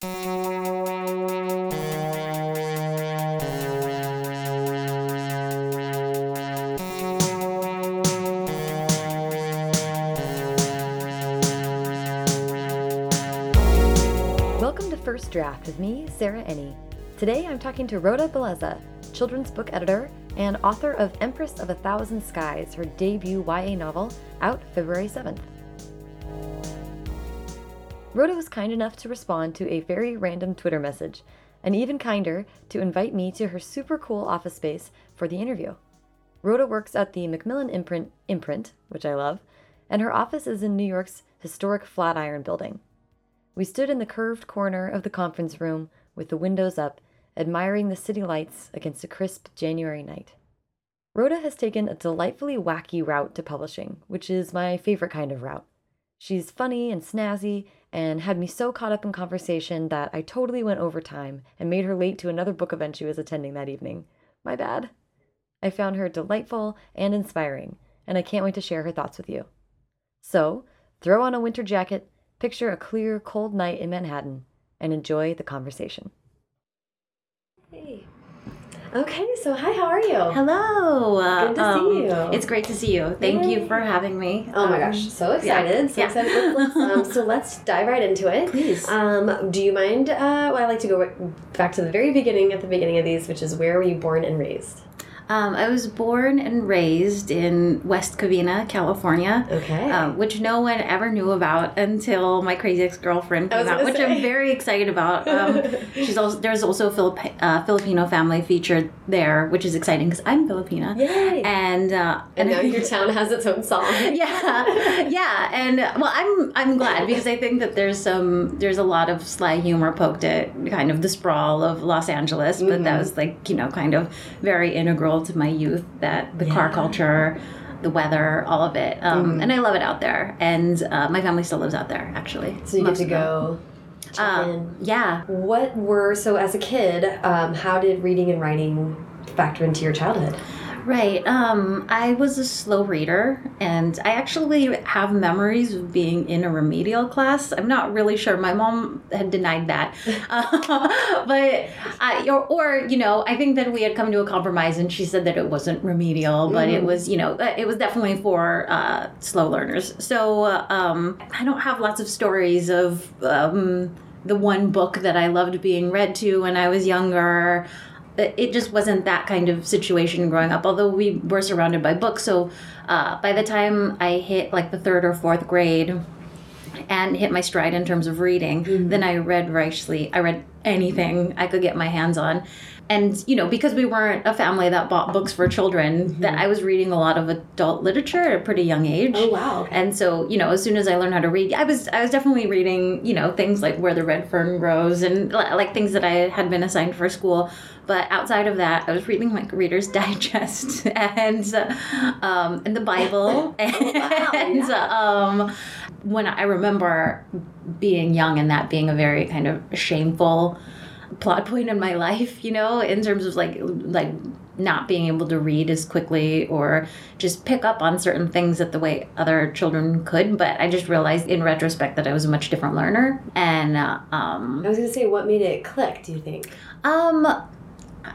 Welcome to First Draft with me, Sarah Ennie. Today I'm talking to Rhoda Belleza, children's book editor and author of Empress of a Thousand Skies, her debut YA novel, out February 7th. Rhoda was kind enough to respond to a very random Twitter message, and even kinder to invite me to her super cool office space for the interview. Rhoda works at the Macmillan imprint, imprint, which I love, and her office is in New York's historic Flatiron building. We stood in the curved corner of the conference room with the windows up, admiring the city lights against a crisp January night. Rhoda has taken a delightfully wacky route to publishing, which is my favorite kind of route. She's funny and snazzy and had me so caught up in conversation that I totally went over time and made her late to another book event she was attending that evening. My bad. I found her delightful and inspiring, and I can't wait to share her thoughts with you. So, throw on a winter jacket, picture a clear, cold night in Manhattan, and enjoy the conversation. Hey. Okay, so hi, how are you? Hello. Good to see you. It's great to see you. Thank you for having me. Oh my Um, gosh, so excited! So yeah. excited! Let's, um, so let's dive right into it. Please. Um, do you mind? Uh, well, I like to go back to the very beginning at the beginning of these, which is where were you born and raised? Um, I was born and raised in West Covina, California. Okay. Um, which no one ever knew about until my crazy ex-girlfriend I came out, which say. I'm very excited about. Um, she's also there's also a Filip- uh, Filipino family featured there, which is exciting because I'm Filipina. Yay! And uh, and now your town has its own song. yeah yeah and uh, well i'm i'm glad because i think that there's some there's a lot of sly humor poked at kind of the sprawl of los angeles but that Mhm. was like you know kind of very integral to my youth that the car culture the weather all of it um, Mhm. and i love it out there and uh, my family still lives out there actually So you get to go check in. yeah What were so as a kid? Um, how did reading and writing factor into your childhood? Right. Um, I was a slow reader, and I actually have memories of being in a remedial class. I'm not really sure. My mom had denied that, uh, but I, or, or you know, I think that we had come to a compromise, and she said that it wasn't remedial, but it Mhm. was, you know, it was definitely for uh, slow learners. So uh, um, I don't have lots of stories of. Um, the one book that I loved being read to when I was younger it just wasn't that kind of situation growing up although we were surrounded by books. So uh, by the time i hit like the third or fourth grade and hit my stride in terms of reading Mhm. then i read voraciously i read anything i could get my hands on and you know because we weren't a family that bought books for children that i was reading a lot of adult literature at a pretty young age Oh wow! and so, you know, as soon as I learned how to read, I was I was definitely reading, you know, things like Where the Red Fern Grows and like things that I had been assigned for school. But outside of that, I was reading like Reader's Digest and uh, um, and the Bible and yeah. um, when I remember being young and that being a very kind of shameful plot point in my life, you know, in terms of like like not being able to read as quickly or just pick up on certain things that the way other children could. But I just realized in retrospect that I was a much different learner. And uh, um, I was gonna say, what made it click? Do you think? um,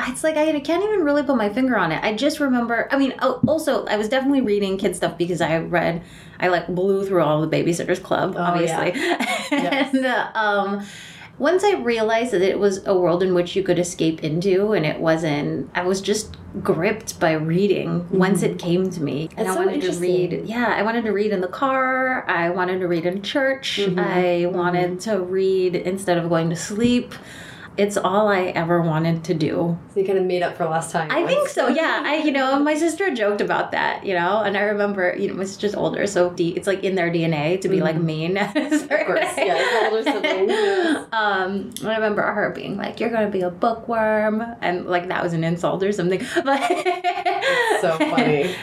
it's like I can't even really put my finger on it. I just remember. I mean, oh, also I was definitely reading kid stuff because I read. I like blew through all the Babysitters Club, Oh, obviously, and uh, um, once I realized that it was a world in which you could escape into, and it wasn't. I was just gripped by reading once it came to me, and. That's I so wanted to read. Yeah, I wanted to read in the car. I wanted to read in church. Mhm. I wanted to read instead of going to sleep. It's all I ever wanted to do. So you kind of made up for lost time. I think so. Yeah, I you know my sister joked about that. You know, and I remember you know my sister's older, so D, it's like in their DNA to be like Mhm. mean. of Of course, yeah, older siblings. yes. Um, I remember her being like, "You're gonna be a bookworm," and like that was an insult or something. But So funny.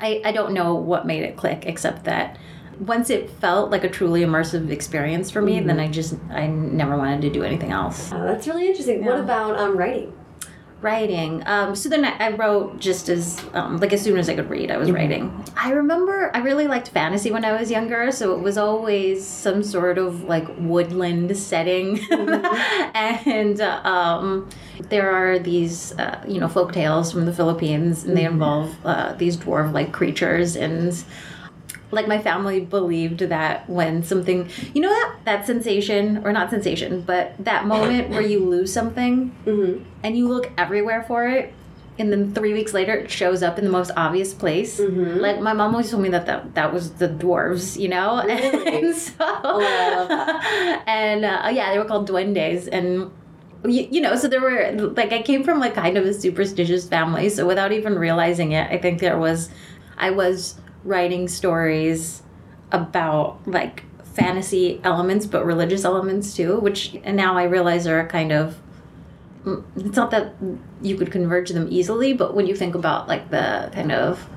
I I don't know what made it click, except that once it felt like a truly immersive experience for me, Mhm. then I just I never wanted to do anything else. Oh, that's really interesting. What about um, writing? writing. Um, so then I, wrote just as um, like as soon as I could read, I was writing. I remember I really liked fantasy when I was younger, so it was always some sort of like woodland setting, and uh, um, there are these uh, you know folk tales from the Philippines, and they involve uh, these dwarf like creatures and like my family believed that when something you know that that sensation or not sensation but that moment where you lose something and you look everywhere for it and then three weeks later it shows up in the most obvious place like my mom always told me that that, that was the dwarves you know Really? and so that. and uh, yeah they were called duendes and you, you know so there were like i came from like kind of a superstitious family so without even realizing it i think there was i was writing stories about like fantasy elements but religious elements too which and now i realize are kind of mm, it's not that you could converge them easily but when you think about like the kind of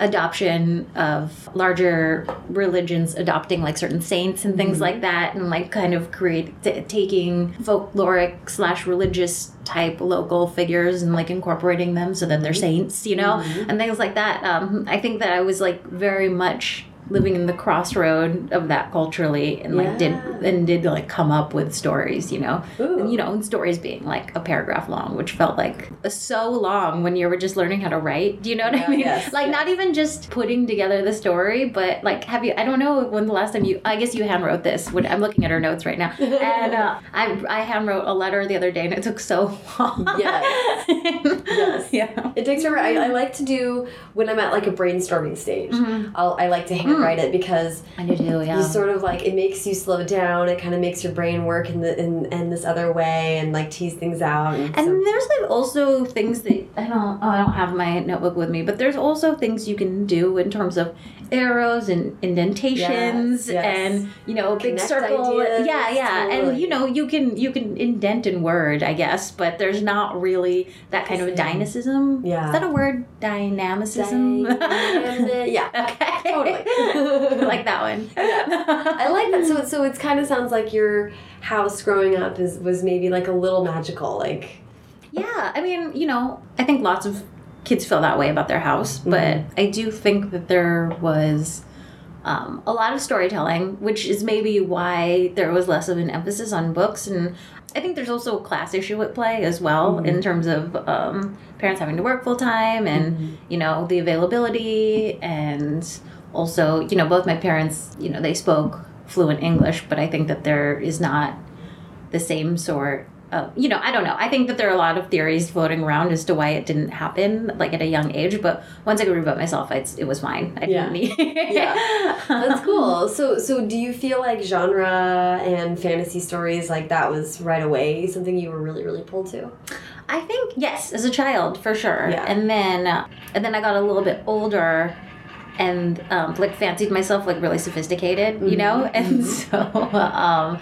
adoption of larger religions adopting like certain saints and things mm-hmm. like that and like kind of create t- taking folkloric slash religious type local figures and like incorporating them so that they're mm-hmm. saints you know mm-hmm. and things like that. Um, i think that i was like very much living in the crossroad of that culturally and like did and did like come up with stories you know and, you know and stories being like a paragraph long which felt like so long when you were just learning how to write do you know what Yeah, i mean yes, like not even just putting together the story but like have you i don't know when the last time you i guess you hand wrote this when i'm looking at her notes right now and uh, i i hand wrote a letter the other day and it took so long Yes. Yes. yeah It takes forever. I, I like to do when I'm at like a brainstorming stage. Mhm. I'll, I like to Hmm. handwrite it because i do too yeah you sort of like it makes you slow down. It kind of makes your brain work in the in, in this other way and like tease things out. And, And so- there's like also things that I don't oh, I don't have my notebook with me, but there's also things you can do in terms of arrows and indentations Yes, yes. and you know big Connect circle. ideas, yeah, yeah. And you know you can you can indent in word, I guess, but there's not really that kind of dynamism. Yeah. Is that a word? Dynamicism. Dynamic- yeah. okay. Totally. Like that one. I like that. So so it kind of sounds like your house growing up is was maybe like a little magical. Like Yeah, I mean, you know, I think lots of kids feel that way about their house, but I do think that there was um, a lot of storytelling, which is maybe why there was less of an emphasis on books. And I think there's also a class issue at play as well in terms of um, parents having to work full time and, you know, the availability. And also, you know, both my parents, you know, they spoke fluent English, but I think that there is not the same sort of, you know, I don't know. I think that there are a lot of theories floating around as to why it didn't happen, like at a young age. But once I could read about myself, it's, it was fine. I Yeah. Yeah. That's cool. So so do you feel like genre and fantasy stories like that was right away something you were really really pulled to? I think yes, as a child for sure. Yeah. And then, uh, and then I got a little bit older, and um, like fancied myself like really sophisticated, you know. And so, um,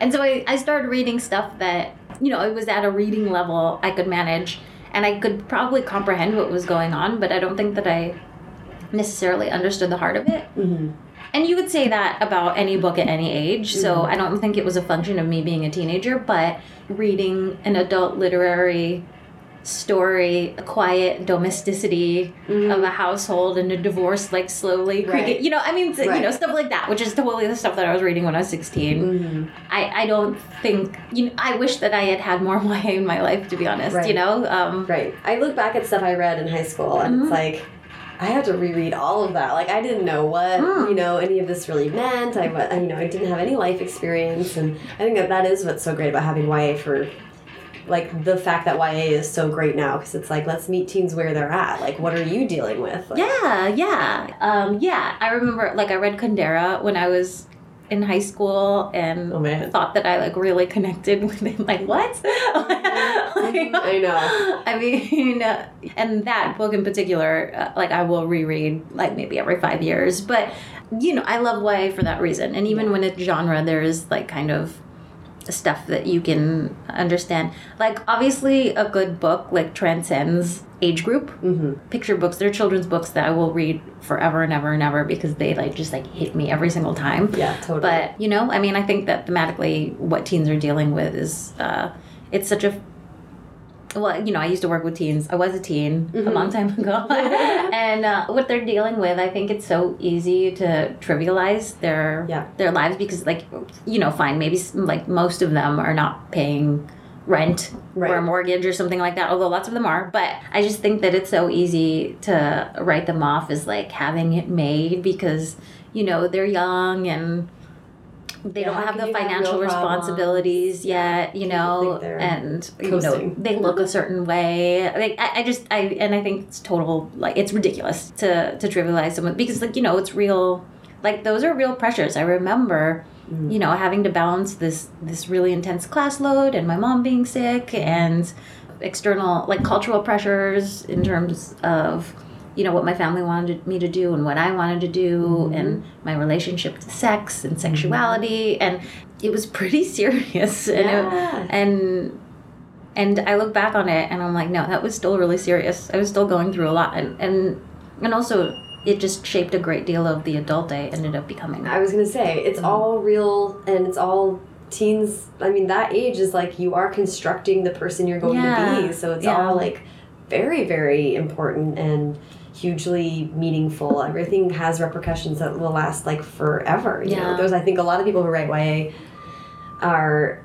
and so I, I started reading stuff that you know it was at a reading level I could manage, and I could probably comprehend what was going on, but I don't think that I necessarily understood the heart of it. Mm-hmm. And you would say that about any book at any age. So I don't think it was a function of me being a teenager, but reading an adult literary story, a quiet domesticity of a household and a divorce, like slowly Right. You know, I mean, you know, stuff like that, which is totally the stuff that I was reading when I was 16. Mm-hmm. I, I don't think, you know, I wish that I had had more YA in my life, to be honest, Right. you know? Um, Right. I look back at stuff I read in high school and Mhm. it's like I had to reread all of that. Like I didn't know what Mm. you know any of this really meant. I you know I didn't have any life experience, and I think that that is what's so great about having YA for. Like the fact that YA is so great now because it's like let's meet teens where they're at. Like, what are you dealing with? Like, Yeah, yeah. Um, yeah, I remember like I read Kundera when I was in high school and Oh man. thought that I like really connected with it. Like what? Like, I know. I mean, uh, and that book in particular, uh, like I will reread like maybe every five years. But you know, I love YA for that reason. And even when it's genre, there is like kind of stuff that you can understand. Like obviously, a good book like transcends age group. Mm-hmm. Picture books, they're children's books that I will read forever and ever and ever because they like just like hit me every single time. Yeah, totally. But you know, I mean, I think that thematically, what teens are dealing with is uh, it's such a well, you know, I used to work with teens. I was a teen a long time ago, and uh, what they're dealing with, I think it's so easy to trivialize their Yeah. their lives because, like, you know, fine, maybe like most of them are not paying rent or a mortgage or something like that. Although lots of them are, but I just think that it's so easy to write them off as like having it made because you know they're young and they Yeah, don't have the you have financial responsibilities yet, you know, and you know they look a certain way. Like I, I just I and I think it's total like it's ridiculous to to trivialize someone because like you know it's real like those are real pressures. I remember Mm. you know having to balance this this really intense class load and my mom being sick and external like cultural pressures in terms of you know what my family wanted me to do and what I wanted to do Mm-hmm. and my relationship to sex and sexuality and it was pretty serious and it- Yeah. and and I look back on it and I'm like no that was still really serious I was still going through a lot and and and also it just shaped a great deal of the adult I ended up becoming I was gonna say it's all real and it's all teens. I mean, that age is like you are constructing the person you're going Yeah. to be. So it's Yeah. all like very, very important and hugely meaningful. Everything has repercussions that will last like forever. You know, Yeah. there's I think a lot of people who write YA are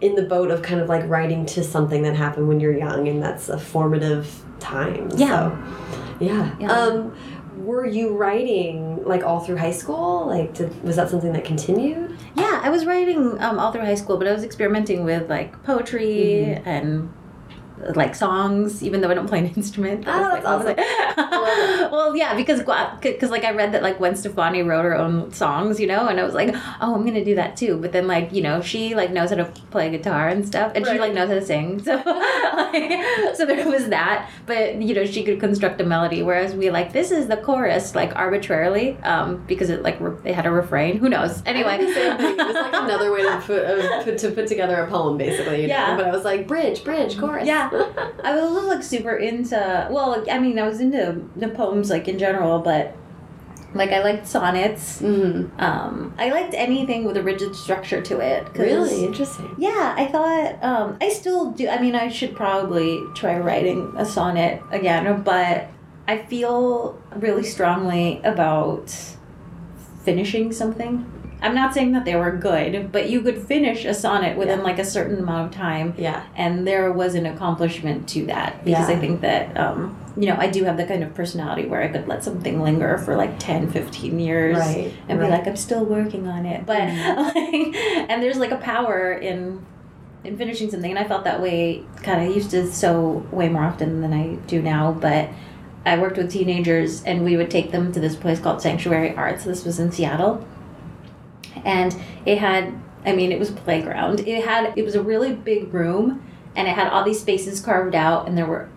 in the boat of kind of like writing to something that happened when you're young, and that's a formative time. Yeah. So, yeah. Yeah. Um, were you writing like all through high school? Like, did, was that something that continued? Yeah, I was writing um, all through high school, but I was experimenting with like poetry Mm-hmm. and like songs, even though I don't play an instrument. I Oh, that's was like- well, yeah, because because like I read that like Gwen Stefani wrote her own songs, you know, and I was like, oh, I'm gonna do that too. But then like you know she like knows how to play guitar and stuff, and she like knows how to sing, so like, so there was that. But you know she could construct a melody, whereas we like this is the chorus like arbitrarily um, because it like they had a refrain. Who knows? Anyway, the same thing. It was like another way to put, uh, put to put together a poem, basically. You Yeah. Know? But I was like bridge, bridge, chorus. Yeah. I was like super into well, I mean, I was into the poems like in general, but like I liked sonnets. Mm-hmm. Um, I liked anything with a rigid structure to it. Really interesting. Yeah, I thought um, I still do. I mean, I should probably try writing a sonnet again, but I feel really strongly about finishing something. I'm not saying that they were good, but you could finish a sonnet within Yeah. like a certain amount of time Yeah. and there was an accomplishment to that because Yeah. i think that um, you know i do have the kind of personality where i could let something linger for like 10 15 years Right, and right. be like i'm still working on it but like, and there's like a power in in finishing something and i felt that way kind of used to so way more often than i do now but i worked with teenagers and we would take them to this place called sanctuary arts this was in seattle and it had i mean it was playground. It had it was a really big room and it had all these spaces carved out and there were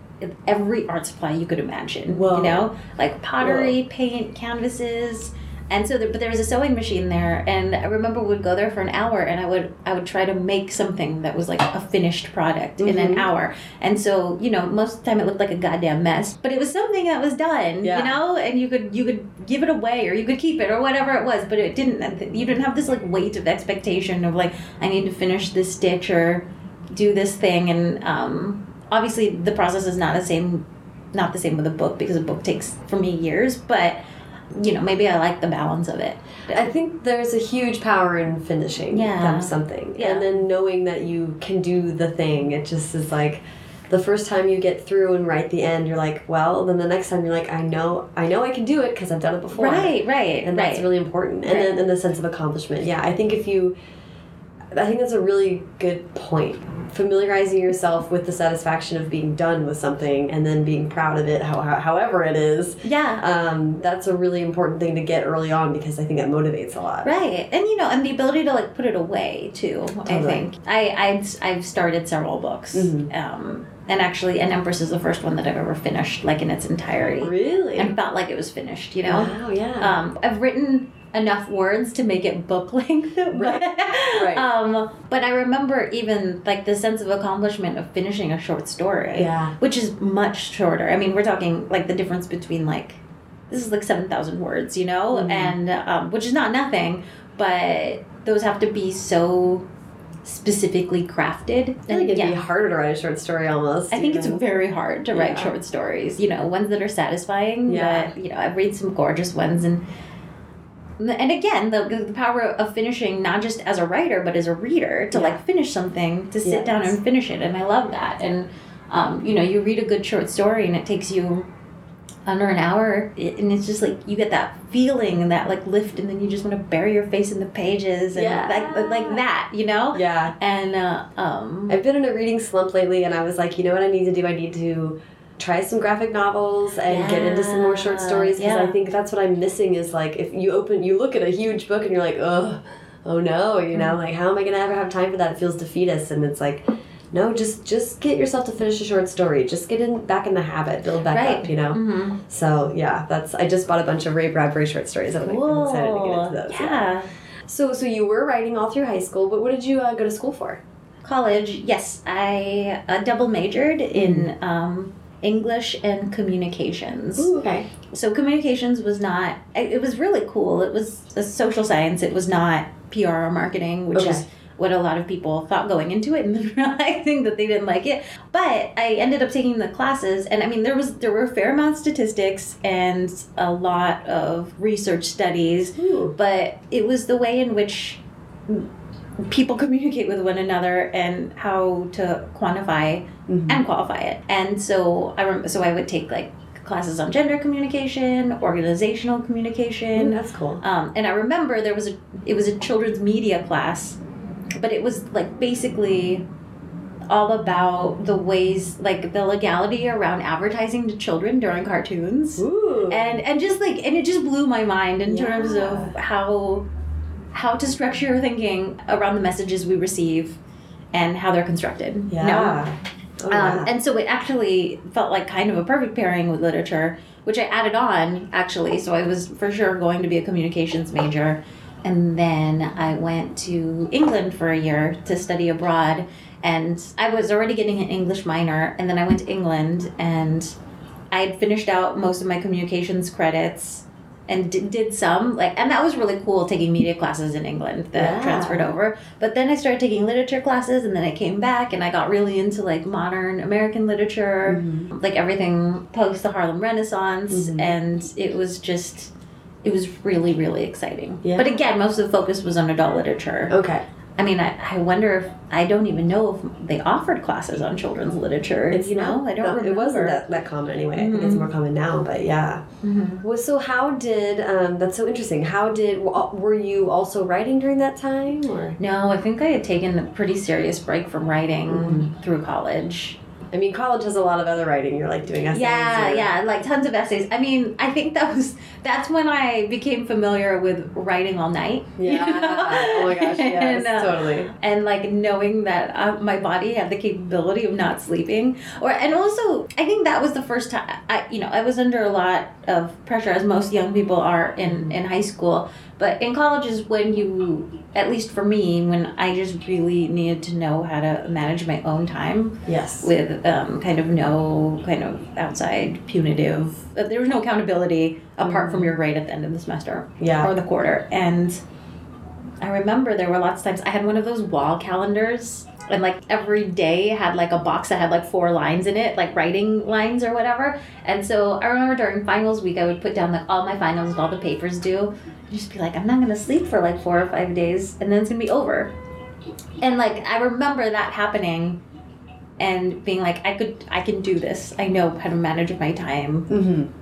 every art supply you could imagine Whoa. you know? Like pottery paint canvases and so there, but there was a sewing machine there and i remember we would go there for an hour and i would i would try to make something that was like a finished product in an Mhm. hour and so you know most of the time it looked like a goddamn mess but it was something that was done Yeah. you know and you could you could give it away or you could keep it or whatever it was but it didn't you didn't have this like weight of expectation of like i need to finish this stitch or do this thing and um obviously the process is not the same not the same with a book because a book takes for me years but you know maybe i like the balance of it I think there's a huge power in finishing Yeah. something. Yeah. And then knowing that you can do the thing. It just is like the first time you get through and write the end, you're like, well, then the next time you're like, I know I know I can do it because I've done it before. right right and right that's really important and Right. then and the sense of accomplishment yeah i think if you i think that's a really good point familiarizing yourself with the satisfaction of being done with something and then being proud of it how, how, however it is. Yeah. Um, that's a really important thing to get early on because i think that motivates a lot. Right, and you know, and the ability to like put it away too. I think. I I've, I've started several books, Mhm. um, and actually, and Empress is the first one that I've ever finished, like in its entirety, really? And felt like it was finished. You know, wow yeah. Um, I've written enough words to make it book length. Right, right. Um, but I remember even like the sense of accomplishment of finishing a short story. Yeah. Which is much shorter. I mean, we're talking like the difference between like this is like seven thousand words, you know, Mhm. and um, which is not nothing, but those have to be so specifically crafted. I think it'd yeah. be harder to write a short story almost. I think it's very hard to write short stories. You know, ones that are satisfying. Yeah. That, you know, I've read some gorgeous ones, and and again, the the power of finishing not just as a writer but as a reader to Yeah. like finish something, to sit down and finish it, and I love that. And um, you know, you read a good short story, and it takes you under an hour and it's just like you get that feeling and that like lift and then you just want to bury your face in the pages and Yeah. like like that you know Yeah. and uh, um I've been in a reading slump lately, and I was like, you know what I need to do? I need to try some graphic novels and get into some more short stories because I think that's what I'm missing. Is like if you open, you look at a huge book and you're like, oh, oh no, you Mm-hmm. know, like how am I gonna ever have time for that? It feels defeatist, and it's like. No, just just get yourself to finish a short story. Just get in back in the habit, build back Right. up, you know. mhm. So yeah, that's. I just bought a bunch of Ray Bradbury short stories. I'm, like, excited to get into those. yeah. So so you were writing all through high school, but what did you uh, go to school for? college yes i uh, double majored in Mm-hmm. um, english and communications okay. so communications was not it it was really cool it was a social science it was not pr or marketing which is what a lot of people thought going into it and then realizing that they didn't like it but i ended up taking the classes and i mean there was there were a fair amount of statistics and a lot of research studies Ooh. but it was the way in which people communicate with one another and how to quantify Mhm. and qualify it. And so I rem- so I would take like classes on gender communication, organizational Ooh, communication. that's cool. Um, and I remember there was a it was a children's media class, but it was like basically all about the ways like the legality around advertising to children during cartoons Ooh. and and just like and it just blew my mind in terms of how how to structure your thinking around the messages we receive and how they're constructed. Yeah. Oh, yeah. um, and so it actually felt like kind of a perfect pairing with literature which i added on actually. So i was for sure going to be a communications major. And then i went to england for a year to study abroad. And i was already getting an english minor. And then i went to england and I had finished out most of my communications credits and did, did some like and that was really cool taking media classes in England that Yeah. transferred over but then I started taking literature classes and then I came back and I got really into like modern American literature Mhm. like everything post the Harlem Renaissance Mhm. and it was just it was really really exciting Yeah. but again most of the focus was on adult literature Okay. I mean, I, I wonder if I don't even know if they offered classes on children's literature. It's you know, not- I don't no, remember. It wasn't that, that common anyway. I think it's Mhm. more common now, but yeah. Mhm. Well, so how did um, that's so interesting? How did were you also writing during that time, or No, I think I had taken a pretty serious break from writing Mm-hmm. through college. I mean, college has a lot of other writing. You're like doing essays. Yeah, or- yeah, like tons of essays. I mean, I think that was that's when I became familiar with writing all night. you Yeah. know? oh my gosh. Yes. And, uh, totally. and like knowing that uh, my body had the capability of not sleeping or and also i think that was the first time i you know i was under a lot of pressure as most young people are in in high school but in college is when you at least for me when i just really needed to know how to manage my own time Yes. with um, kind of no kind of outside punitive uh, there was no accountability apart from your grade at the end of the semester yeah. or the quarter. And I remember there were lots of times I had one of those wall calendars. And like every day had like a box that had like four lines in it, like writing lines or whatever. And so I remember during finals week, I would put down like all my finals and all the papers due. And just be like, I'm not gonna sleep for like four or five days, and then it's gonna be over. And like I remember that happening, and being like, I could, I can do this. I know how to manage my time. Mm-hmm.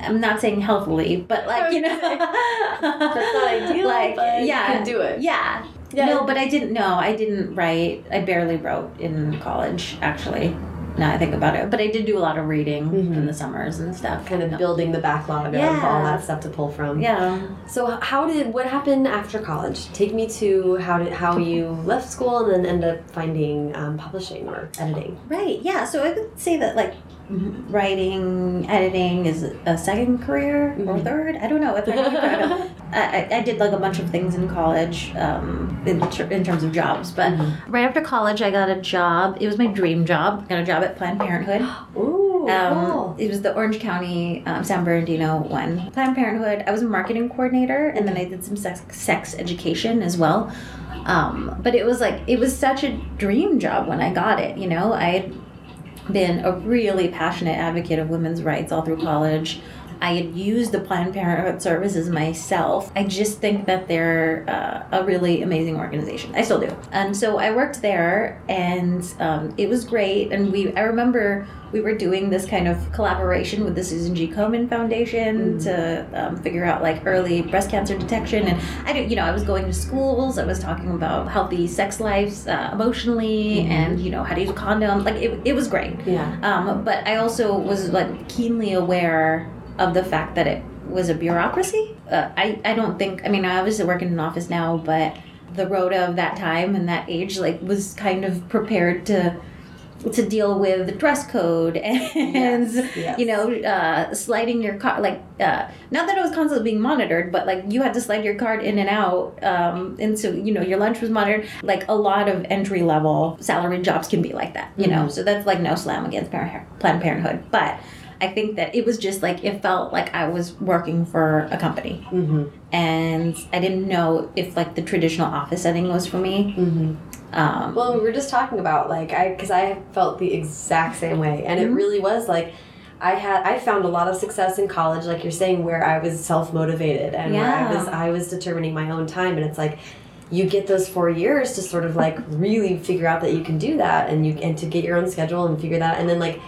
I'm not saying healthily, but like you know, That's not ideal. Like but yeah, you can do it. Yeah. Yeah. No, but I didn't know. I didn't write. I barely wrote in college, actually. Now I think about it, but I did do a lot of reading Mhm. in the summers and stuff. Kind of building the backlog of Yeah. all that stuff to pull from. Yeah. So how did what happened after college? Take me to how did how you left school and then end up finding um, publishing or editing. Right. Yeah. So I would say that like writing, editing is a second career or Mhm. third. I don't know. It's hard to keep track of. I, I- I did like a bunch of things in college um, in, ter- in terms of jobs, but right after college, I got a job. It was my dream job. I got a job at Planned Parenthood. Ooh. Um, cool. It was the Orange County um, San Bernardino one. Planned Parenthood. I was a marketing coordinator, and then I did some sex, sex education as well. Um, but it was like it was such a dream job when I got it. You know, I been a really passionate advocate of women's rights all through college. I had used the Planned Parenthood services myself. I just think that they're uh, a really amazing organization. I still do. And so I worked there, and um, it was great. And we, I remember we were doing this kind of collaboration with the Susan G. Komen Foundation to um, figure out like early breast cancer detection. And I, did, you know, I was going to schools. I was talking about healthy sex lives uh, emotionally, and you know how to use a condom. Like it, it was great. Yeah. Um, but I also was like keenly aware of the fact that it was a bureaucracy. Uh, I I don't think. I mean, I obviously work in an office now, but the Rhoda of that time and that age like was kind of prepared to to deal with the dress code and Yes, yes. you know uh, sliding your card like uh, not that it was constantly being monitored but like you had to slide your card in and out um, and so you know your lunch was monitored like a lot of entry level salaried jobs can be like that you know so that's like no slam against Parent- planned parenthood but i think that it was just like it felt like i was working for a company Mm-hmm. and i didn't know if like the traditional office setting was for me Mm-hmm. um, Well, we were just talking about like I because I felt the exact same way, and Mm-hmm. it really was like. I had I found a lot of success in college, like you're saying, where I was self motivated and where I was I was determining my own time, and it's like you get those four years to sort of like really figure out that you can do that, and you and to get your own schedule and figure that, and then like,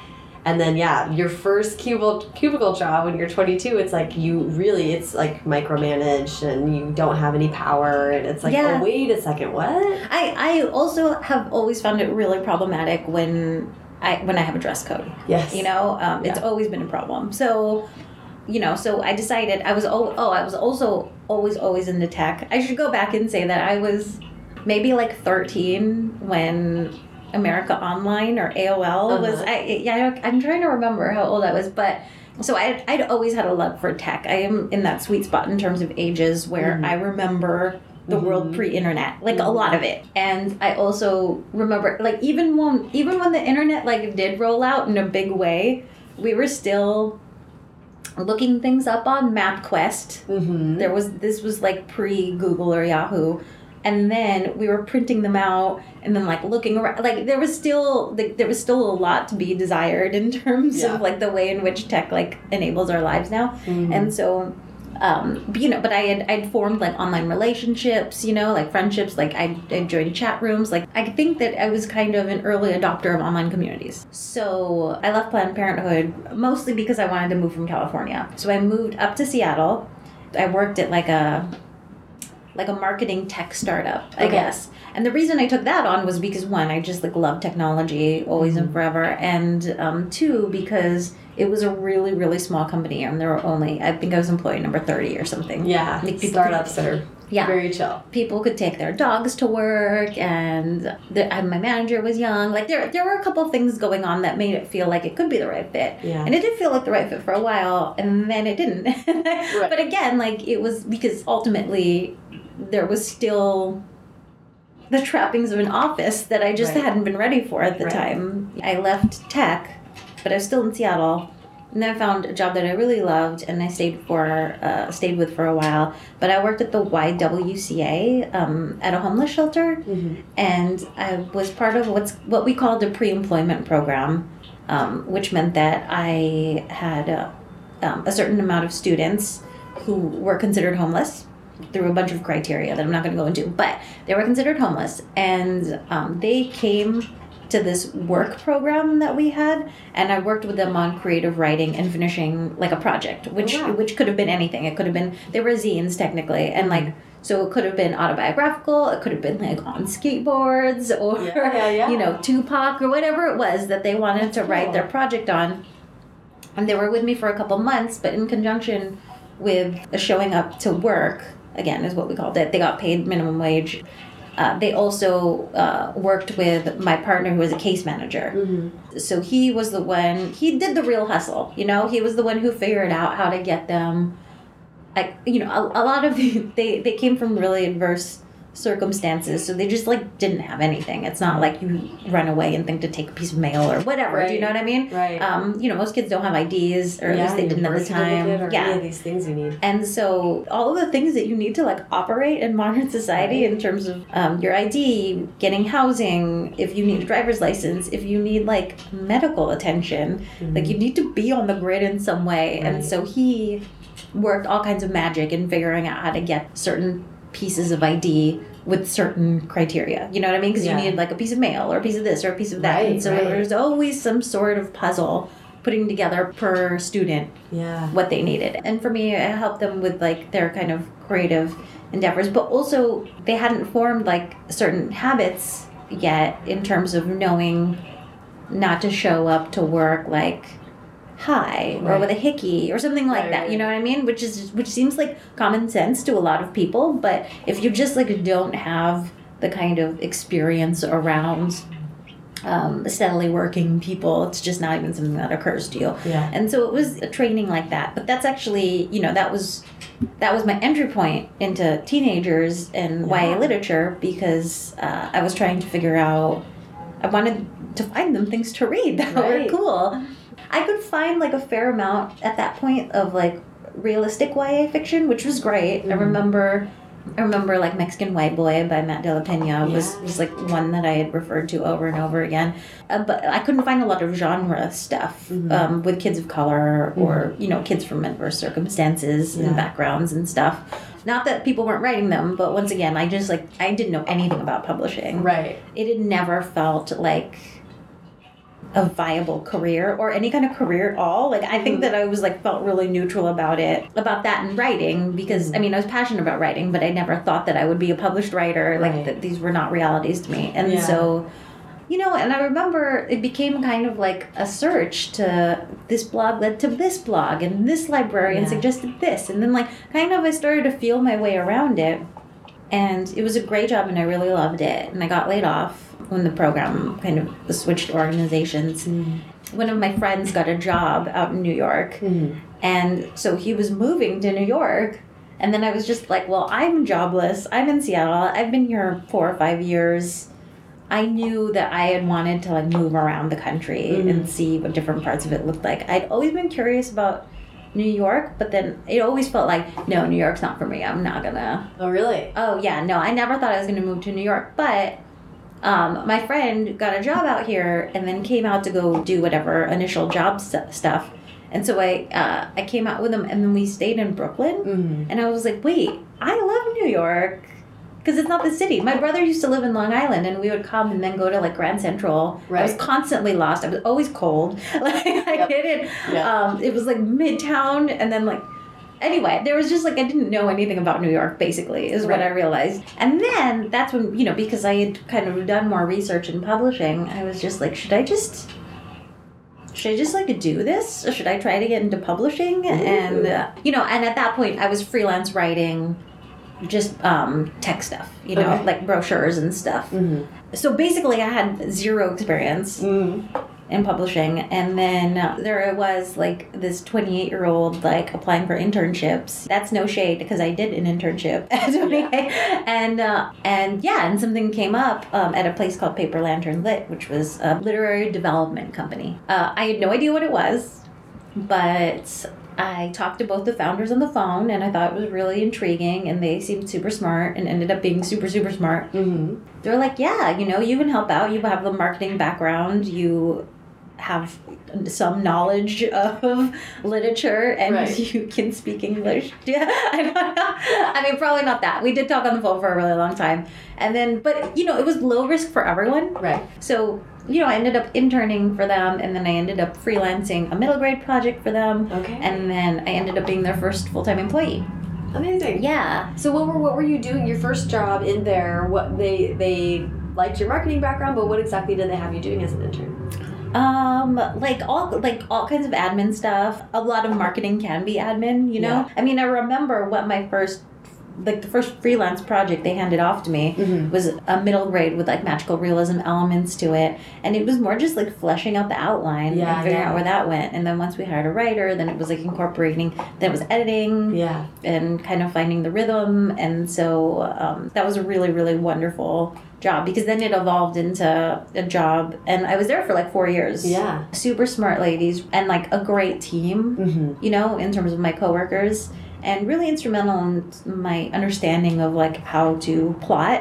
and then yeah, your first cubicle cubicle job when you're 22, it's like you really it's like micromanaged and you don't have any power, and it's like Yeah. oh wait a second, what? I, I also have always found it really problematic when I when I have a dress code. Yes, You know, um, it's Yeah. always been a problem. So, you know, so I decided I was oh oh I was also always always into tech. I should go back and say that I was maybe like thirteen when America Online or AOL was. Uh-huh. I yeah I'm trying to remember how old I was, but. So I, I'd always had a love for tech. I am in that sweet spot in terms of ages where Mhm. I remember the world Mhm. pre-internet, like a Mhm. lot of it. And I also remember, like even when even when the internet like did roll out in a big way, we were still looking things up on MapQuest. Mm-hmm. There was this was like pre Google or Yahoo, and then we were printing them out and then like looking around. Like there was still like, there was still a lot to be desired in terms Yeah. of like the way in which tech like enables our lives now. Mm-hmm. And so, um, but, you know, but I had I'd formed like online relationships, you know, like friendships. Like I I joined chat rooms. Like I think that I was kind of an early adopter of online communities. So I left Planned Parenthood mostly because I wanted to move from California. So I moved up to Seattle. I worked at like a like a marketing tech startup, I Okay. guess. And the reason I took that on was because one, I just like love technology always and forever, and um, two, because it was a really really small company and there were only I think I was employee number thirty or something. Yeah, Like, startups are Yeah. very chill. People could take their dogs to work, and the, and my manager was young. Like there, there were a couple things going on that made it feel like it could be the right fit. Yeah. And it did feel like the right fit for a while, and then it didn't. But again, like it was because ultimately there was still the trappings of an office that I just Right. hadn't been ready for at the Right. time. I left tech, but I was still in Seattle. And then I found a job that I really loved, and I stayed for uh, stayed with for a while. But I worked at the YWCA um, at a homeless shelter, Mhm. and I was part of what's what we called a pre-employment program, um, which meant that I had uh, um, a certain amount of students who were considered homeless through a bunch of criteria that I'm not going to go into, but they were considered homeless, and um, they came to this work program that we had, and I worked with them on creative writing and finishing like a project, which wow. which could have been anything. It could have been they were zines technically, and like so it could have been autobiographical. It could have been like on skateboards or Yeah, yeah, yeah. you know Tupac or whatever it was that they wanted That's to write their project on. And they were with me for a couple months, but in conjunction with showing up to work, again, is what we called it. They got paid minimum wage. Uh, they also uh, worked with my partner who was a case manager. Mm-hmm. So he was the one, he did the real hustle, you know? He was the one who figured out how to get them. Like, you know, a, a lot of the, they, they came from really adverse circumstances. So they just like didn't have anything. It's not like you run away and think to take a piece of mail or whatever. Do you know what I mean? Right. Um, you know, most kids don't have IDs, or at least they didn't at the time. Yeah. any of these things you need. And so, all of the things that you need to like operate in modern society in terms of um, your ID, getting housing, if you need a driver's license, if you need like medical attention, like you need to be on the grid in some way. And so, he worked all kinds of magic in figuring out how to get certain pieces of ID with certain criteria. You know what I mean? Because Yeah. you need like a piece of mail or a piece of this or a piece of that. Right, and so, right. there's always some sort of puzzle putting together per student Yeah. what they needed. And for me, I helped them with like their kind of creative endeavors, but also they hadn't formed like certain habits yet in terms of knowing not to show up to work like hi or with a hickey or something like Right, that right. you know what i mean which is which seems like common sense to a lot of people but if you just like don't have the kind of experience around um, steadily working people it's just not even something that occurs to you Yeah. and so it was a training like that but that's actually you know that was that was my entry point into teenagers and Yeah. YA literature because uh, I was trying to figure out I wanted to find them things to read that Right. were cool I could find like a fair amount at that point of like realistic YA fiction which was great I Mhm. remember I remember like Mexican White Boy by Matt De La Pena was, Yeah. was like one that I had referred to over and over again. Uh, but I couldn't find a lot of genre stuff Mhm. um, with kids of color or you know kids from adverse circumstances Yeah. and backgrounds and stuff. Not that people weren't writing them, but once again, I just like I didn't know anything about publishing. Right. It had never felt like a viable career or any kind of career at all. Like I think Mhm. that I was like felt really neutral about it, about that and writing because I mean I was passionate about writing, but I never thought that I would be a published writer. Like Right. that these were not realities to me. And Yeah. so you know, and I remember it became kind of like a search to this blog led to this blog and this librarian Yeah. suggested this and then like kind of I started to feel my way around it and it was a great job and I really loved it and I got laid off when the program kind of switched organizations. One of my friends got a job out in New York Mhm. and so he was moving to New York. And then I was just like, well, I'm jobless. I'm in Seattle. I've been here four or five years. I knew that I had wanted to like move around the country Mhm. and see what different parts of it looked like. I'd always been curious about New York, but then it always felt like, no, New York's not for me. I'm not gonna. Oh, really? Oh, yeah, no, I never thought I was gonna move to New York, but um, my friend got a job out here and then came out to go do whatever initial job st- stuff. And so I uh, I came out with him and then we stayed in Brooklyn. Mm-hmm. And I was like, wait, I love New York because it's not the city. My brother used to live in Long Island, and we would come and then go to like Grand Central. I was constantly lost. I was always cold. Like I Yep. didn't. Yeah. Um, it was like Midtown, and then like. Anyway, there was just like I didn't know anything about New York. Basically, is what I realized. And then that's when you know because I had kind of done more research in publishing. I was just like, should I just should I just like do this? Or should I try to get into publishing? And uh, you know, and at that point, I was freelance writing, just um, tech stuff, you know, Okay. like brochures and stuff. Mm-hmm. So basically, I had zero experience Mm-hmm. In publishing, and then there was like this twenty-eight-year-old like applying for internships. That's no shade because I did an internship at 28, and uh, and yeah, and something came up um, at a place called Paper Lantern Lit, which was a literary development company. Uh, I had no idea what it was, but I talked to both the founders on the phone, and I thought it was really intriguing, and they seemed super smart, and ended up being super super smart Mm-hmm. they're like, yeah, you know, you can help out. You have the marketing background. You have some knowledge of literature, and Right. you can speak English. Yeah, I. I mean, probably not that. We did talk on the phone for a really long time, and then, but you know, it was low risk for everyone. Right. So you know, I ended up interning for them, and then I ended up freelancing a middle grade project for them, Okay. and then I ended up being their first full time employee. Amazing. Yeah. So what were what were you doing your first job in there? What they they liked your marketing background, but what exactly did they have you doing as an intern? Um, like all like all kinds of admin stuff. A lot of marketing can be admin, you know. Yeah. I mean, I remember what my first like the first freelance project they handed off to me Mhm. was a middle grade with like magical realism elements to it, and it was more just like fleshing out the outline Yeah, and figuring yeah. out where that went. And then once we hired a writer, then it was like incorporating. Then it was editing Yeah. and kind of finding the rhythm. And so um, that was a really, really wonderful job because then it evolved into a job. And I was there for like four years. Yeah. Super smart ladies and like a great team, Mm-hmm. you know, in terms of my coworkers. And really instrumental in my understanding of like how to plot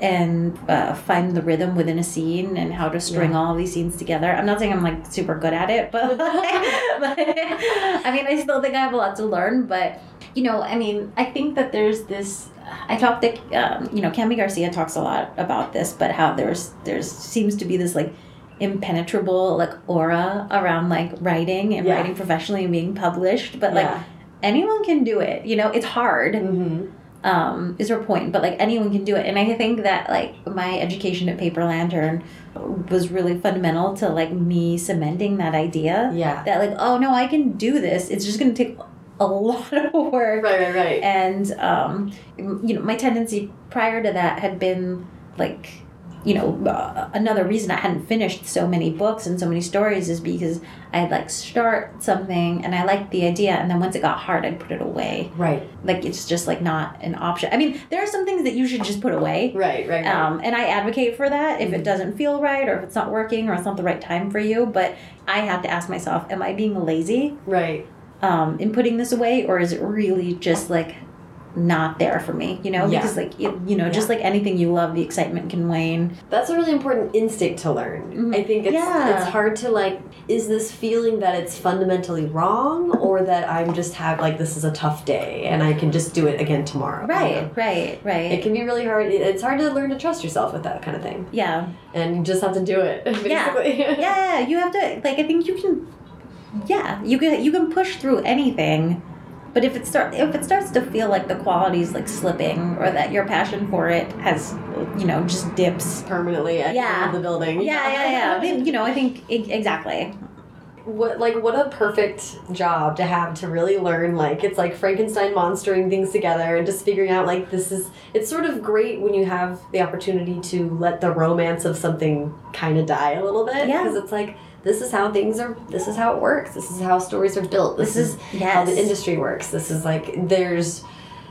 and uh, find the rhythm within a scene and how to string Yeah. all these scenes together. I'm not saying I'm like super good at it, but, but I mean, I still think I have a lot to learn. But you know, I mean, I think that there's this. I talked that um, you know, Kami Garcia talks a lot about this, but how there's there's seems to be this like impenetrable like aura around like writing and Yeah. writing professionally and being published, but like Yeah. anyone can do it. You know, it's hard Mm-hmm. um, is her point, but like anyone can do it. And I think that like my education at Paper Lantern was really fundamental to like me cementing that idea Yeah. that like, oh no, I can do this. It's just gonna take a lot of work. Right, right, right. And um, you know, my tendency prior to that had been like, you know, uh, another reason I hadn't finished so many books and so many stories is because I'd like start something and I liked the idea, and then once it got hard, I'd put it away Right, like it's just like not an option. I mean, there are some things that you should just put away. right, right, right. Um, and I advocate for that if it doesn't feel right or if it's not working or it's not the right time for you. But I have to ask myself, am I being lazy right. Um, in putting this away or is it really just like not there for me? You know, Yeah. because like, it, you know, just like anything you love, the excitement can wane. That's a really important instinct to learn. Mhm. I think it's Yeah. it's hard to like is this feeling that it's fundamentally wrong or that I'm just have like this is a tough day and I can just do it again tomorrow. you Right, know? right, right. It can be really hard. It's hard to learn to trust yourself with that kind of thing. yeah. And you just have to do it, basically. yeah, yeah, you have to like. I think you can. Yeah, you can. You can push through anything, but if it start if it starts to feel like the quality's like slipping, or that your passion for it has, you know, just dips. Permanently at the Yeah. end of the building. Yeah, yeah, yeah. I mean, you know, I think exactly. what like what a perfect job to have to really learn like it's like frankenstein monstering things together and just figuring out like this is it's sort of great when you have the opportunity to let the romance of something kind of die a little bit Yeah. because it's like this is how things are this is how it works. This is how stories are built. This, is yes. how the industry works. This is like there's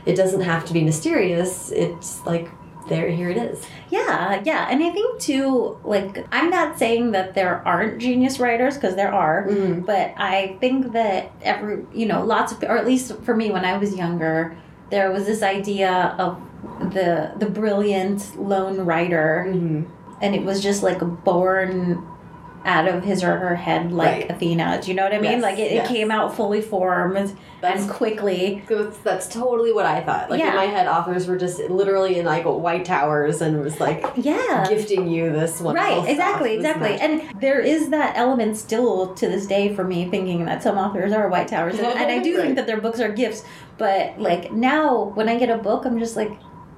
it doesn't have to be mysterious. It's like there here it is. Yeah, yeah, and I think too, like I'm not saying that there aren't genius writers because there are, mm-hmm. but I think that every you know lots of or at least for me when I was younger, there was this idea of the the brilliant lone writer, Mm-hmm. and it was just like a born out of his or her head like Right. Athena. Do you know what I mean? Yes, like it, yes. it came out fully formed That's- and quickly. That's, that's totally what I thought. Like Yeah. in my head, authors were just literally in like white towers and was like Yeah. gifting you this one. Right, exactly, exactly. magic. And there is that element still to this day for me thinking that some authors are white towers. And, and I do Right. think that their books are gifts. But like now when I get a book, I'm just like,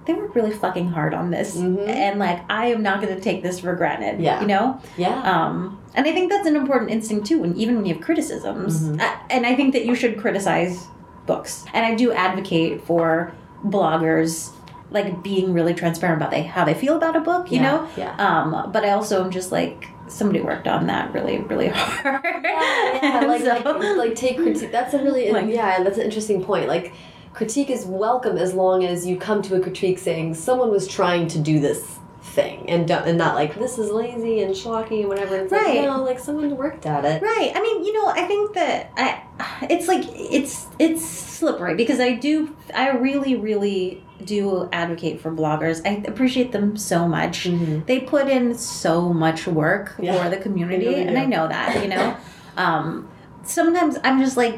they worked really fucking hard on this. Mhm. And like I am not gonna take this for granted. Yeah. You know? yeah, Um and I think that's an important instinct too, when even when you have criticisms. Mhm. Uh, and I think that you should criticize books. And I do advocate for bloggers like being really transparent about they how they feel about a book, you Yeah, know? yeah. Um, but I also am just like somebody worked on that really, really hard. yeah, yeah, like, So- like like take critique. That's a really Like- yeah, that's an interesting point. Like critique is welcome as long as you come to a critique saying someone was trying to do this thing and don't, and not like this is lazy and schlocky and whatever. It's Right. like no, like someone worked at it. Right. I mean, you know, I think that I, it's like it's it's slippery because I do I really really do advocate for bloggers. I appreciate them so much. Mhm. They put in so much work Yeah. for the community, really and I know that. You know, um, sometimes I'm just like,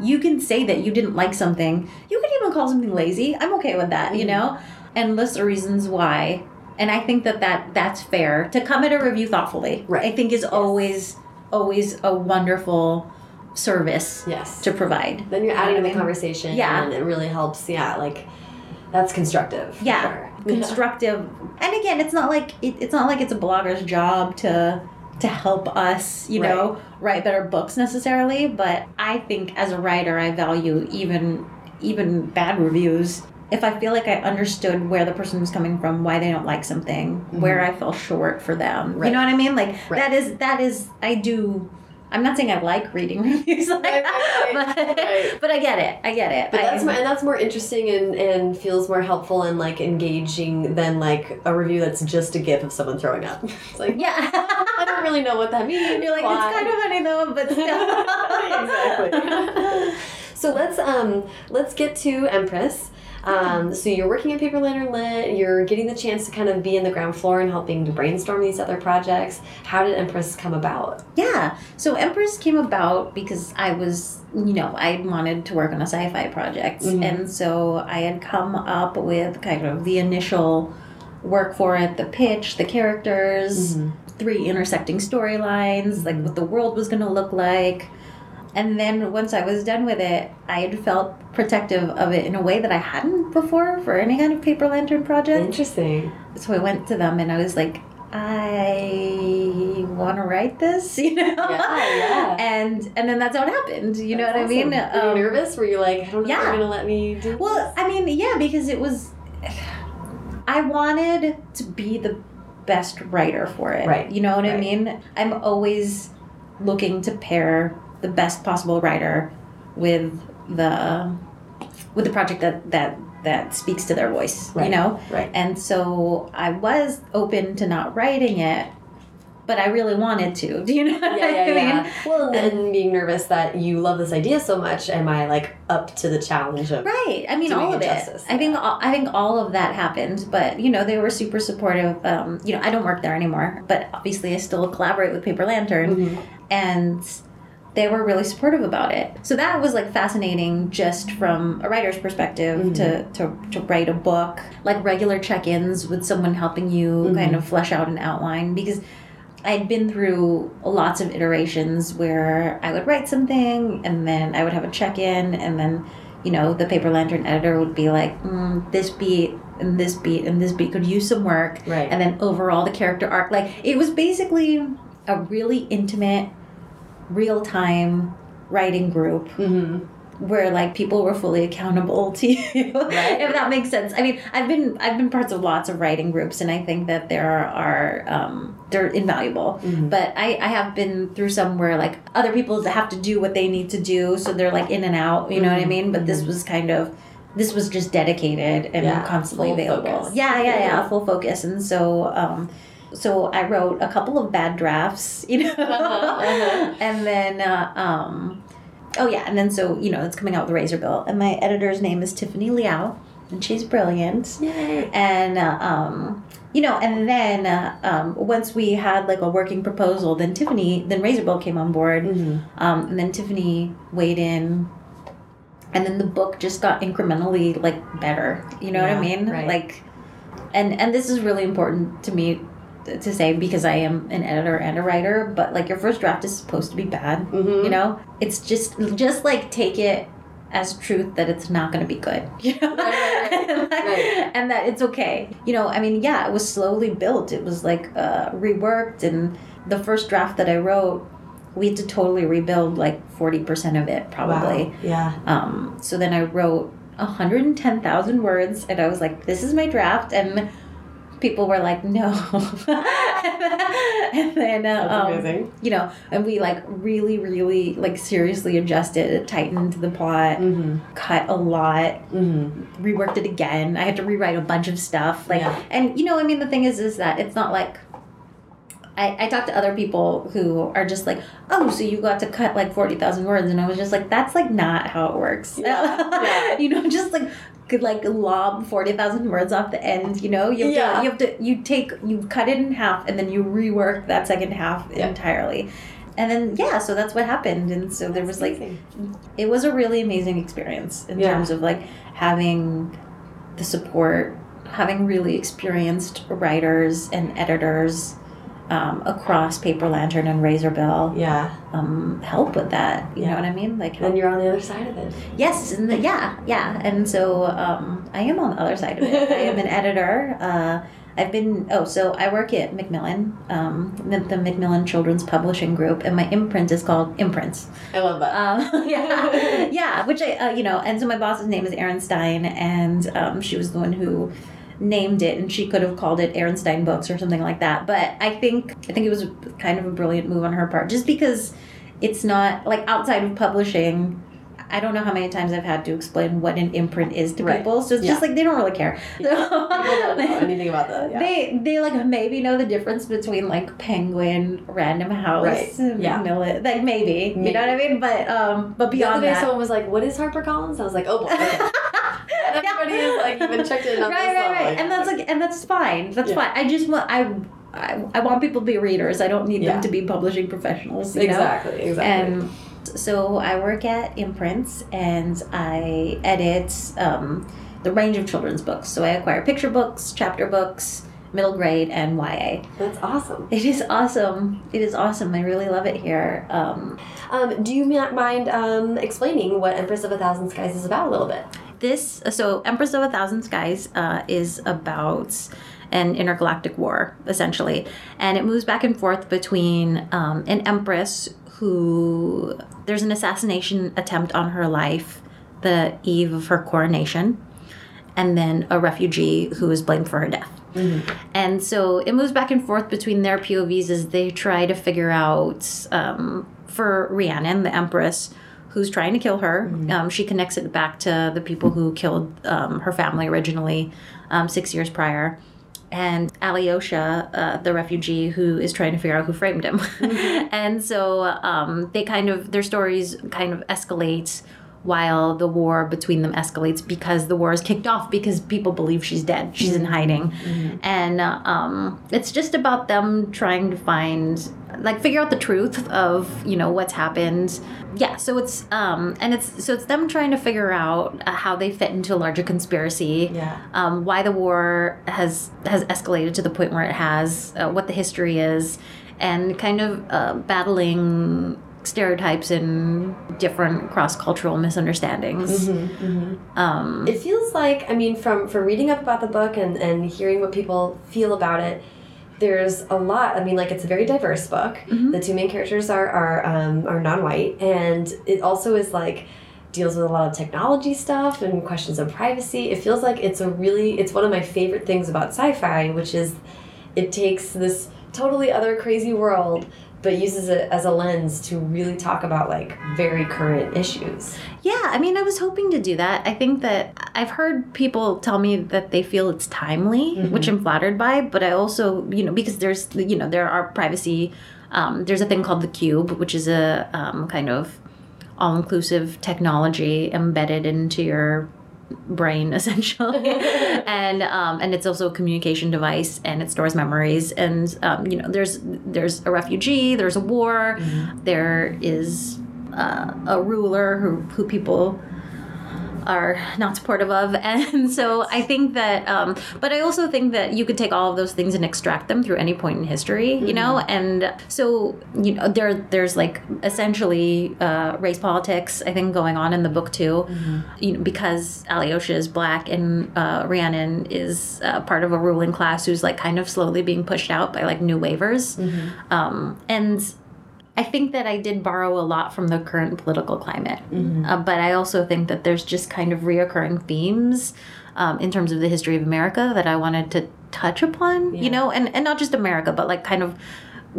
you can say that you didn't like something. You can even call something lazy. I'm okay with that. You Mhm. know, and list the reasons why. And I think that, that that's fair to come at a review thoughtfully. Right. I think is always always a wonderful service Yes. to provide. then you're adding to the conversation Yeah. and it really helps yeah like that's constructive Yeah. sure. constructive and again it's not like it, it's not like it's a blogger's job to to help us you know write better books necessarily but i think as a writer i value even even bad reviews if I feel like I understood where the person was coming from, why they don't like something, where mm-hmm. I fell short for them. Right. You know what I mean? Like Right. that is that is I do. I'm not saying I like reading reviews like Right, that, right, but, right. but I get it. I get it. But I- that's more, and that's more interesting and, and feels more helpful and like engaging than like a review that's just a gif of someone throwing up. It's like yeah. I don't really know what that means. You're like Why? it's kind of funny though, but still. exactly. so let's um let's get to Empress. Um, so you're working at Paper Lantern Lit. You're getting the chance to kind of be in the ground floor and helping to brainstorm these other projects. How did Empress come about? Yeah. So Empress came about because I was, you know, I wanted to work on a sci-fi project, Mhm. and so I had come up with kind of the initial work for it, the pitch, the characters, three intersecting storylines, like what the world was going to look like. And then once I was done with it, I had felt protective of it in a way that I hadn't before for any kind of paper lantern project. Interesting. So I went to them and I was like, I want to write this, you know. Yeah, yeah. And and then that's how it happened. You know That's what I mean? awesome. Were you Um, nervous? Were you like, I don't know if yeah. they're gonna let me do Well, I mean, yeah, because it was. I wanted to be the best writer for it. Right, You know what I mean? I'm always looking to pair the best possible writer with the with the project that that that speaks to their voice. Right, You know. Right. And so I was open to not writing it, but I really wanted to. Do you know what Yeah, yeah, I mean? yeah. Well, and being nervous that you love this idea so much, am I like up to the challenge of? Right. I mean, all of it. justice, I think all, I think all of that happened, but you know, they were super supportive. Um, you know, I don't work there anymore, but obviously, I still collaborate with Paper Lantern, Mhm. and they were really supportive about it. So that was like fascinating, just from a writer's perspective to, to to write a book, like regular check-ins with someone helping you kind of flesh out an outline because. I'd been through lots of iterations where I would write something and then I would have a check in, and then, you know, the Paper Lantern editor would be like, mm, this beat and this beat and this beat could use some work. Right. And then overall, the character arc. Like, it was basically a really intimate, real time writing group Mm-hmm. where like people were fully accountable to you Right. if that makes sense i mean i've been i've been parts of lots of writing groups and i think that there are um they're invaluable Mhm. but i i have been through some where like other people have to do what they need to do so they're like in and out you know what i Mhm. mean but this was kind of this was just dedicated and Yeah, constantly available focus. yeah yeah yeah Yeah. full focus and so um so I wrote a couple of bad drafts, you know, Uh-huh, uh-huh. and then uh, um, oh yeah, and then so you know it's coming out with Razorbill, and my editor's name is Tiffany Liao, and she's brilliant, Yay. and uh, um, you know, and then uh, um, once we had like a working proposal, then Tiffany, then Razorbill came on board, Mhm. um, and then Tiffany weighed in. And then the book just got incrementally like better. You know what I mean? right. Like, and and this is really important to me to say because I am an editor and a writer. But like your first draft is supposed to be bad. Mhm. You know, it's just just like take it as truth that it's not going to be good. You know, Right, right, right. and, that, and that it's okay. You know, I mean, yeah, it was slowly built. It was like uh, reworked, and the first draft that I wrote, we had to totally rebuild like forty percent of it, probably. Wow. Yeah. Um, so then I wrote 110,000 words, and I was like, this is my draft. And people were like, no. and then, uh, um, amazing. you know, and we like really, really like seriously adjusted, tightened the plot, Mm-hmm. cut a lot, Mm-hmm. reworked it again. I had to rewrite a bunch of stuff. Like, Yeah. and you know, I mean, the thing is, is that it's not like I, I talked to other people who are just like, oh, so you got to cut like 40,000 words. And I was just like, that's like not how it works. Yeah, yeah. you know, just like could like lob 40,000 words off the end, you know? You have, Yeah. to, you have to, you take, you cut it in half and then you rework that second half Yeah. entirely. And then, yeah, so that's what happened. And so there was like, it was a really amazing experience in Yeah. terms of like having the support, having really experienced writers and editors um, across Paper Lantern and Razorbill yeah. um, help with that. You Yeah. know what I mean? Like, Then you're on the other side of it. yes, and the, yeah, yeah. And so um, I am on the other side of it. I am an editor. Uh, I've been oh so I work at Macmillan, um, the Macmillan Children's Publishing Group, and my imprint is called Imprints. I love that. Um, yeah, yeah. Which I, uh, you know, and so my boss's name is Erin Stein, and um, she was the one who named it, and she could have called it Erin Stein Books or something like that. But I think I think it was kind of a brilliant move on her part, just because it's not like outside of publishing. I don't know how many times I've had to explain what an imprint is to Right. people, so it's Yeah. just like they don't really care. People don't know anything about that. Yeah. They they like maybe know the difference between like Penguin, Random House, Right. and Yeah. Macmillan. Like maybe, you know what I mean? But um, but the beyond other day, that, someone was like, "What is HarperCollins?" I was like, "Oh boy." Okay. and everybody is like, even checked in on right, this right, right, and that's like and that's fine. That's Yeah. fine. I just want I, I I want people to be readers. I don't need Yeah. them to be publishing professionals. You know? exactly, exactly. And so I work at Imprints and I edit um, the range of children's books. So I acquire picture books, chapter books, middle grade, and YA. that's awesome. It is awesome. It is awesome. I really love it here. Um, Um, do you mind um, explaining what Empress of a Thousand Skies is about a little bit? This so Empress of a Thousand Skies uh, is about an intergalactic war essentially, and it moves back and forth between um, an empress who there's an assassination attempt on her life the eve of her coronation, and then a refugee who is blamed for her death. And so it moves back and forth between their POVs as they try to figure out um, for Rhiannon, the Empress, who's trying to kill her. Um, she connects it back to the people who killed um, her family originally um, six years prior. And Alyosha, uh, the refugee, who is trying to figure out who framed him. and so um, they kind of, their stories kind of escalate while the war between them escalates because the war is kicked off because people believe she's dead. She's in hiding. And uh, um, it's just about them trying to find, like, figure out the truth of, you know, what's happened. Yeah, so it's, um, and it's, so it's them trying to figure out uh, how they fit into a larger conspiracy. Yeah. Um, why the war has has escalated to the point where it has, uh, what the history is, and kind of uh, battling stereotypes and different cross cultural misunderstandings. Um, It feels like, I mean, from from reading up about the book and and hearing what people feel about it, there's a lot. I mean, like it's a very diverse book. The two main characters are are um, are non-white, and it also is like deals with a lot of technology stuff and questions of privacy. It feels like it's a really it's one of my favorite things about sci-fi, which is it takes this totally other crazy world but uses it as a lens to really talk about like very current issues. Yeah, I mean, I was hoping to do that. I think that I've heard people tell me that they feel it's timely, which I'm flattered by, but I also, you know, because there's, you know, there are privacy. Um, there's a thing called the Cube, which is a um, kind of all inclusive technology embedded into your brain essentially. And um, and it's also a communication device and it stores memories. And um, you know there's there's a refugee there's a war. There is uh, a ruler who who people are not supportive of. And so i think that um, but i also think that you could take all of those things and extract them through any point in history you know? And so you know there there's like essentially uh, race politics i think going on in the book too. You know because alyosha is black and uh, rhiannon is uh, part of a ruling class who's like kind of slowly being pushed out by like new waivers um, and I think that I did borrow a lot from the current political climate, uh, but I also think that there's just kind of reoccurring themes um, in terms of the history of America that I wanted to touch upon, you know, and, and not just America, but like kind of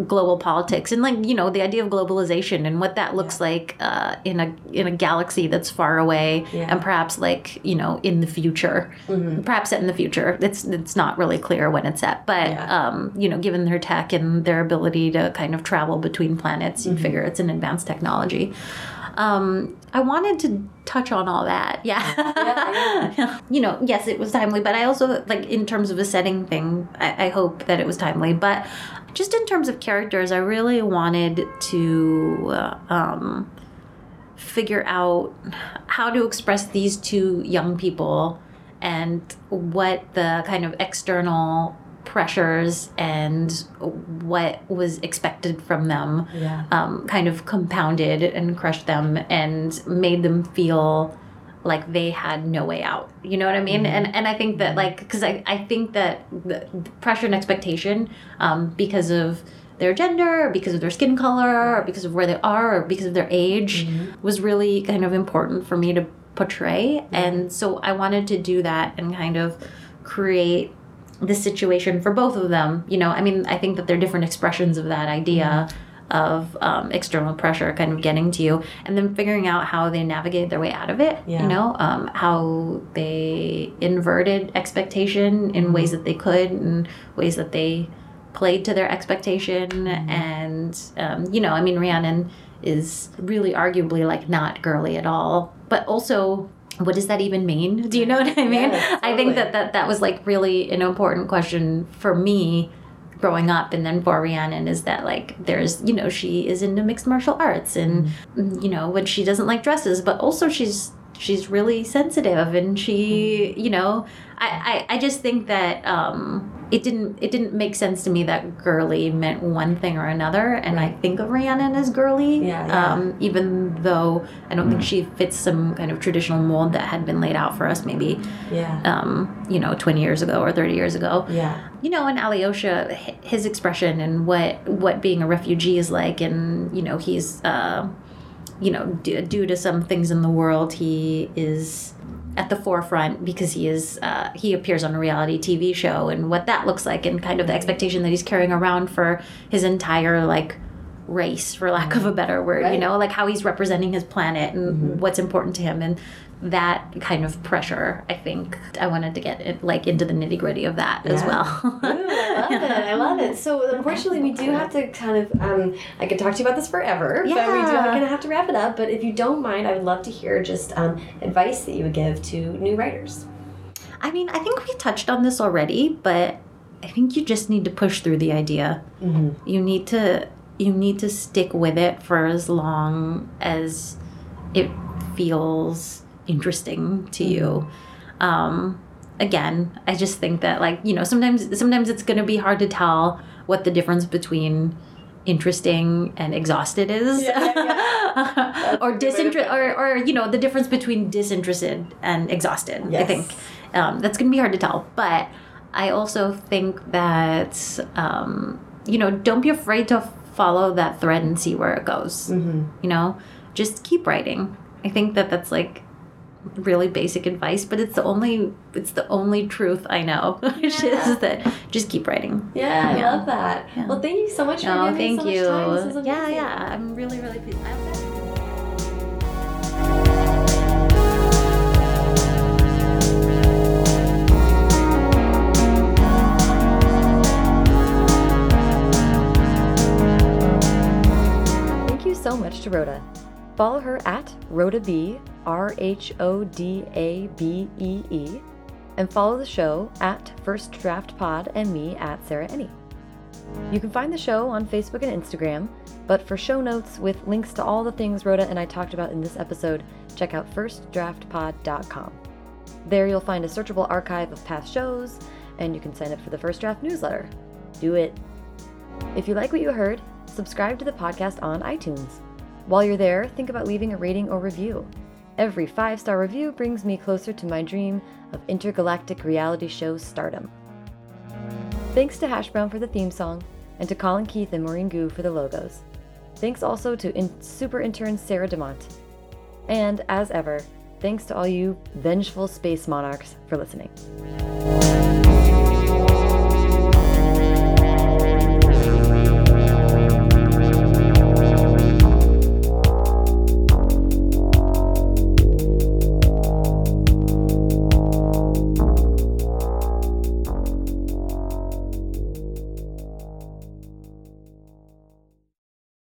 global politics and like you know the idea of globalization and what that looks like uh, in a in a galaxy that's far away Yeah. and perhaps like you know in the future. Perhaps set in the future. It's it's not really clear when it's set but Yeah. um, you know given their tech and their ability to kind of travel between planets you figure it's an advanced technology um, I wanted to touch on all that. Yeah. you know, yes, it was timely, but I also, like, in terms of a setting thing, I, I hope that it was timely. But just in terms of characters, I really wanted to uh, um, figure out how to express these two young people and what the kind of external pressures and what was expected from them Yeah. um, kind of compounded and crushed them and made them feel like they had no way out. You know what I mean? And and I think that like because I I think that the, pressure and expectation um, because of their gender or because of their skin color or because of where they are or because of their age was really kind of important for me to portray and so i wanted to do that and kind of create this situation for both of them you know i mean i think that they're different expressions of that idea of um, external pressure kind of getting to you and then figuring out how they navigate their way out of it Yeah. you know um, how they inverted expectation in ways that they could and ways that they played to their expectation and um, you know i mean rhiannon is really arguably like not girly at all but also what does that even mean? Do you know what i mean? Yes, i think that, that that was like really an important question for me growing up. And then for rhiannon is that like there's you know she is into mixed martial arts and mm-hmm. you know when she doesn't like dresses but also she's she's really sensitive and she you know I, I, I just think that um, it didn't it didn't make sense to me that girly meant one thing or another and I think of Rhiannon as girly Yeah, yeah. Um, even though I don't think she fits some kind of traditional mold that had been laid out for us maybe Yeah. um, you know 20 years ago or 30 years ago Yeah. you know, and Alyosha, his expression and what what being a refugee is like, and you know, he's, uh, you know, d- due to some things in the world, he is at the forefront because he is uh, he appears on a reality TV show and what that looks like, and kind of the expectation that he's carrying around for his entire like race, for lack of a better word, you know, like how he's representing his planet and what's important to him. And that kind of pressure i think i wanted to get it like into the nitty gritty of that as well Ooh, I love it. I love it. So unfortunately, we do have to kind of. Um, I could talk to you about this forever, but we do Yeah. going to have to wrap it up. But if you don't mind, I would love to hear just um, advice that you would give to new writers. I mean, I think we touched on this already, but I think you just need to push through the idea. Mm-hmm. You need to you need to stick with it for as long as it feels interesting to you. Um, again, I just think that like you know sometimes sometimes it's going to be hard to tell what the difference between interesting and exhausted is. Yeah, or a good way disinterested or, or you know the difference between disinterested and exhausted i think. Um, that's going to be hard to tell. But i also think that um, you know don't be afraid to follow that thread and see where it goes. Mm-hmm. you know? Just keep writing. I think that that's like really basic advice but it's the only it's the only truth i know which Yeah. is that just keep writing Yeah, I love that. Yeah. Well, thank you so much for oh giving me thank so you much time. This was yeah yeah i'm really really pleased I- Thank you so much to Rhoda. Follow her at Rhoda B, R H O D A B E E, and follow the show at First Draft Pod and me at Sarah Enni. You can find the show on Facebook and Instagram, but for show notes with links to all the things Rhoda and I talked about in this episode, check out firstdraftpod.com. There you'll find a searchable archive of past shows, and you can sign up for the First Draft newsletter. Do it. If you like what you heard, subscribe to the podcast on iTunes. While you're there, think about leaving a rating or review. Every five star review brings me closer to my dream of intergalactic reality show stardom. Thanks to Hash Brown for the theme song, and to Colin Keith and Maureen Gu for the logos. Thanks also to in- super intern Sarah DeMont. And as ever, thanks to all you vengeful space monarchs for listening.